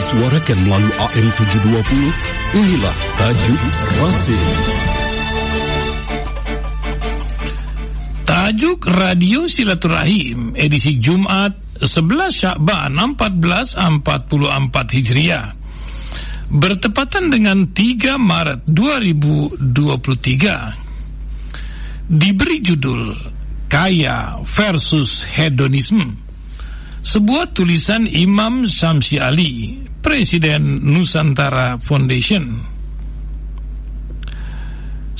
disuarakan melalui AM 720, inilah Tajuk Rasim. Tajuk Radio Silaturahim edisi Jumat 11 Syakban 1444 Hijriah. Bertepatan dengan 3 Maret 2023 diberi judul Kaya versus Hedonisme. Sebuah tulisan Imam Samsi Ali Presiden Nusantara Foundation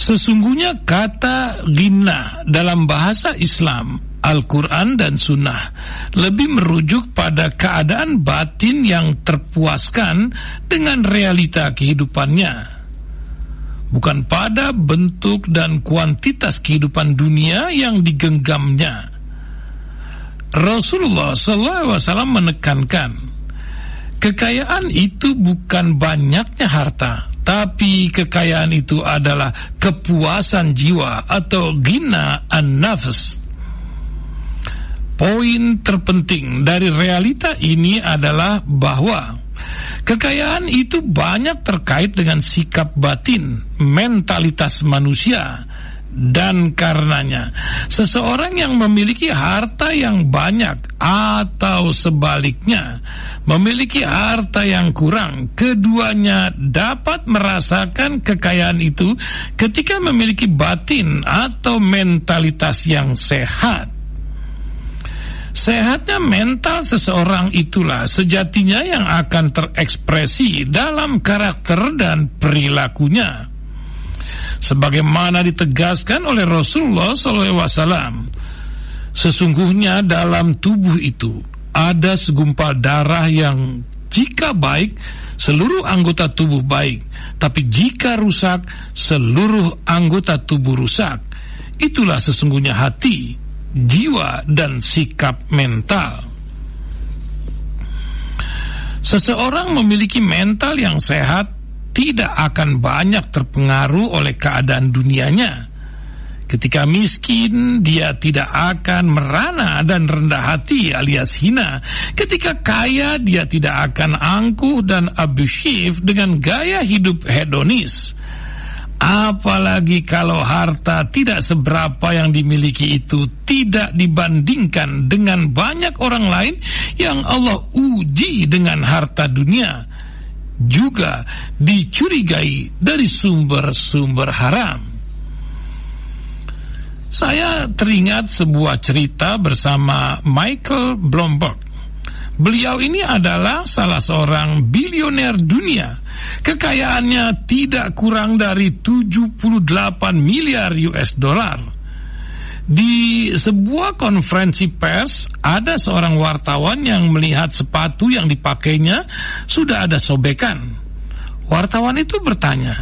Sesungguhnya kata ghina dalam bahasa Islam, Al-Quran dan Sunnah lebih merujuk pada keadaan batin yang terpuaskan dengan realita kehidupannya. Bukan pada bentuk dan kuantitas kehidupan dunia yang digenggamnya. Rasulullah SAW menekankan, kekayaan itu bukan banyaknya harta, tapi kekayaan itu adalah kepuasan jiwa atau gina an-nafs. Poin terpenting dari realita ini adalah bahwa kekayaan itu banyak terkait dengan sikap batin, mentalitas manusia, dan karenanya seseorang yang memiliki harta yang banyak atau sebaliknya memiliki harta yang kurang keduanya dapat merasakan kekayaan itu ketika memiliki batin atau mentalitas yang sehat. Sehatnya mental seseorang itulah sejatinya yang akan terekspresi dalam karakter dan perilakunya sebagaimana ditegaskan oleh Rasulullah SAW. Sesungguhnya dalam tubuh itu ada segumpal darah yang jika baik seluruh anggota tubuh baik, tapi jika rusak seluruh anggota tubuh rusak. Itulah sesungguhnya hati, jiwa dan sikap mental. Seseorang memiliki mental yang sehat tidak akan banyak terpengaruh oleh keadaan dunianya. Ketika miskin, dia tidak akan merana dan rendah hati alias hina. Ketika kaya, dia tidak akan angkuh dan abusive dengan gaya hidup hedonis. Apalagi kalau harta tidak seberapa yang dimiliki itu tidak dibandingkan dengan banyak orang lain yang Allah uji dengan harta dunia juga dicurigai dari sumber-sumber haram. Saya teringat sebuah cerita bersama Michael Bloomberg. Beliau ini adalah salah seorang bilioner dunia. Kekayaannya tidak kurang dari 78 miliar US dollar di sebuah konferensi pers, ada seorang wartawan yang melihat sepatu yang dipakainya sudah ada sobekan. Wartawan itu bertanya,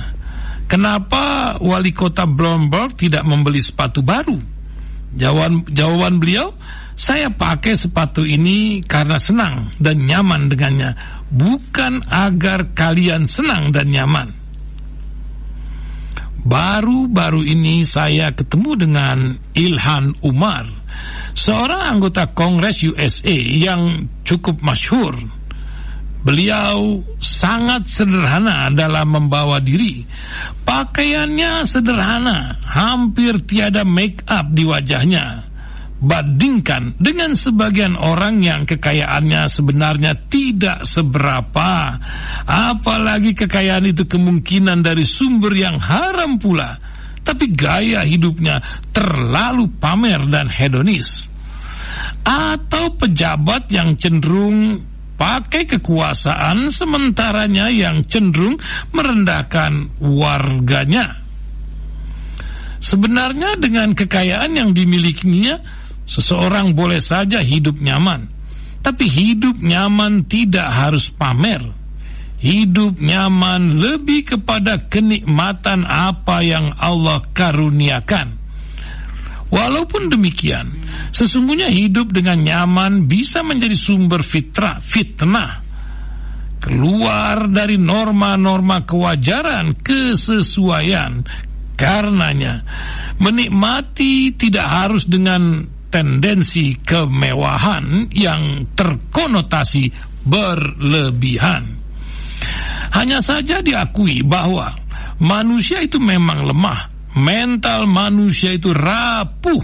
kenapa wali kota Bloomberg tidak membeli sepatu baru? Jawaban, jawaban beliau, saya pakai sepatu ini karena senang dan nyaman dengannya, bukan agar kalian senang dan nyaman. Baru-baru ini saya ketemu dengan Ilhan Umar, seorang anggota Kongres USA yang cukup masyhur. Beliau sangat sederhana dalam membawa diri. Pakaiannya sederhana, hampir tiada make up di wajahnya bandingkan dengan sebagian orang yang kekayaannya sebenarnya tidak seberapa. Apalagi kekayaan itu kemungkinan dari sumber yang haram pula. Tapi gaya hidupnya terlalu pamer dan hedonis. Atau pejabat yang cenderung pakai kekuasaan sementaranya yang cenderung merendahkan warganya. Sebenarnya dengan kekayaan yang dimilikinya Seseorang boleh saja hidup nyaman, tapi hidup nyaman tidak harus pamer. Hidup nyaman lebih kepada kenikmatan apa yang Allah karuniakan. Walaupun demikian, sesungguhnya hidup dengan nyaman bisa menjadi sumber fitrah, fitnah. Keluar dari norma-norma kewajaran, kesesuaian. Karenanya, menikmati tidak harus dengan tendensi kemewahan yang terkonotasi berlebihan. Hanya saja diakui bahwa manusia itu memang lemah, mental manusia itu rapuh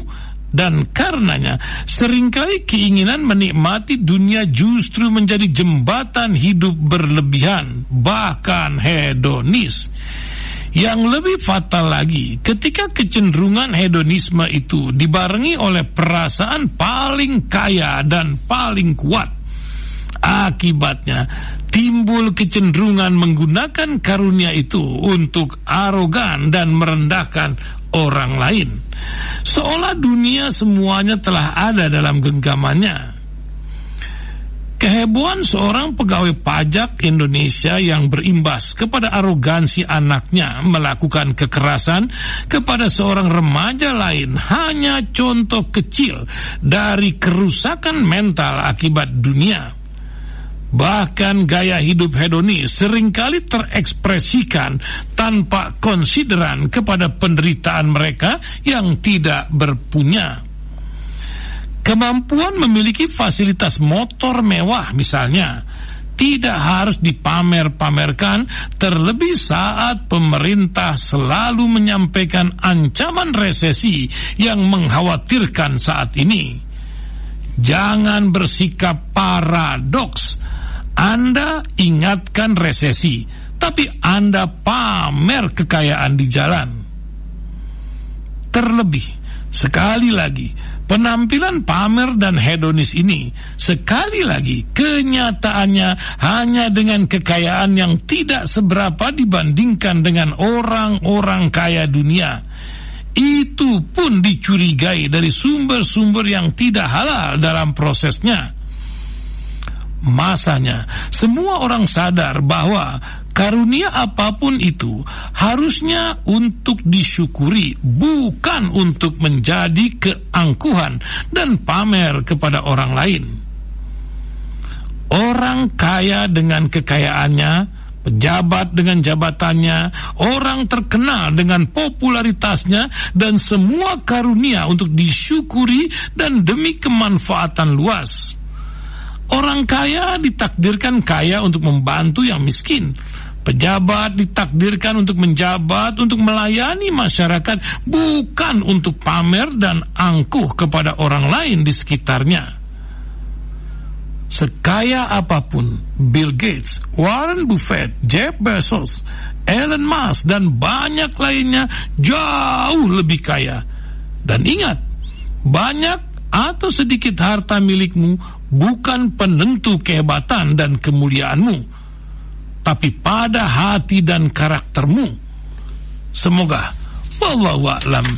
dan karenanya sering kali keinginan menikmati dunia justru menjadi jembatan hidup berlebihan bahkan hedonis yang lebih fatal lagi, ketika kecenderungan hedonisme itu dibarengi oleh perasaan paling kaya dan paling kuat, akibatnya timbul kecenderungan menggunakan karunia itu untuk arogan dan merendahkan orang lain. Seolah dunia semuanya telah ada dalam genggamannya. Kehebohan seorang pegawai pajak Indonesia yang berimbas kepada arogansi anaknya melakukan kekerasan kepada seorang remaja lain hanya contoh kecil dari kerusakan mental akibat dunia. Bahkan gaya hidup hedonis sering kali terekspresikan tanpa konsideran kepada penderitaan mereka yang tidak berpunya. Kemampuan memiliki fasilitas motor mewah misalnya tidak harus dipamer-pamerkan terlebih saat pemerintah selalu menyampaikan ancaman resesi yang mengkhawatirkan saat ini. Jangan bersikap paradoks. Anda ingatkan resesi, tapi Anda pamer kekayaan di jalan. Terlebih, sekali lagi, Penampilan pamer dan hedonis ini sekali lagi kenyataannya hanya dengan kekayaan yang tidak seberapa dibandingkan dengan orang-orang kaya dunia. Itu pun dicurigai dari sumber-sumber yang tidak halal dalam prosesnya masanya semua orang sadar bahwa karunia apa pun itu harusnya untuk disyukuri bukan untuk menjadi keangkuhan dan pamer kepada orang lain orang kaya dengan kekayaannya pejabat dengan jabatannya, orang terkenal dengan popularitasnya, dan semua karunia untuk disyukuri dan demi kemanfaatan luas. Orang kaya ditakdirkan kaya untuk membantu yang miskin. Pejabat ditakdirkan untuk menjabat, untuk melayani masyarakat, bukan untuk pamer dan angkuh kepada orang lain di sekitarnya. Sekaya apa pun Bill Gates, Warren Buffett, Jeff Bezos, Elon Musk, dan banyak lainnya jauh lebih kaya. Dan ingat, banyak atau sedikit harta milikmu bukan penentu kehebatan dan kemuliaanmu, tapi pada hati dan karaktermu. Semoga wallahu a'lam.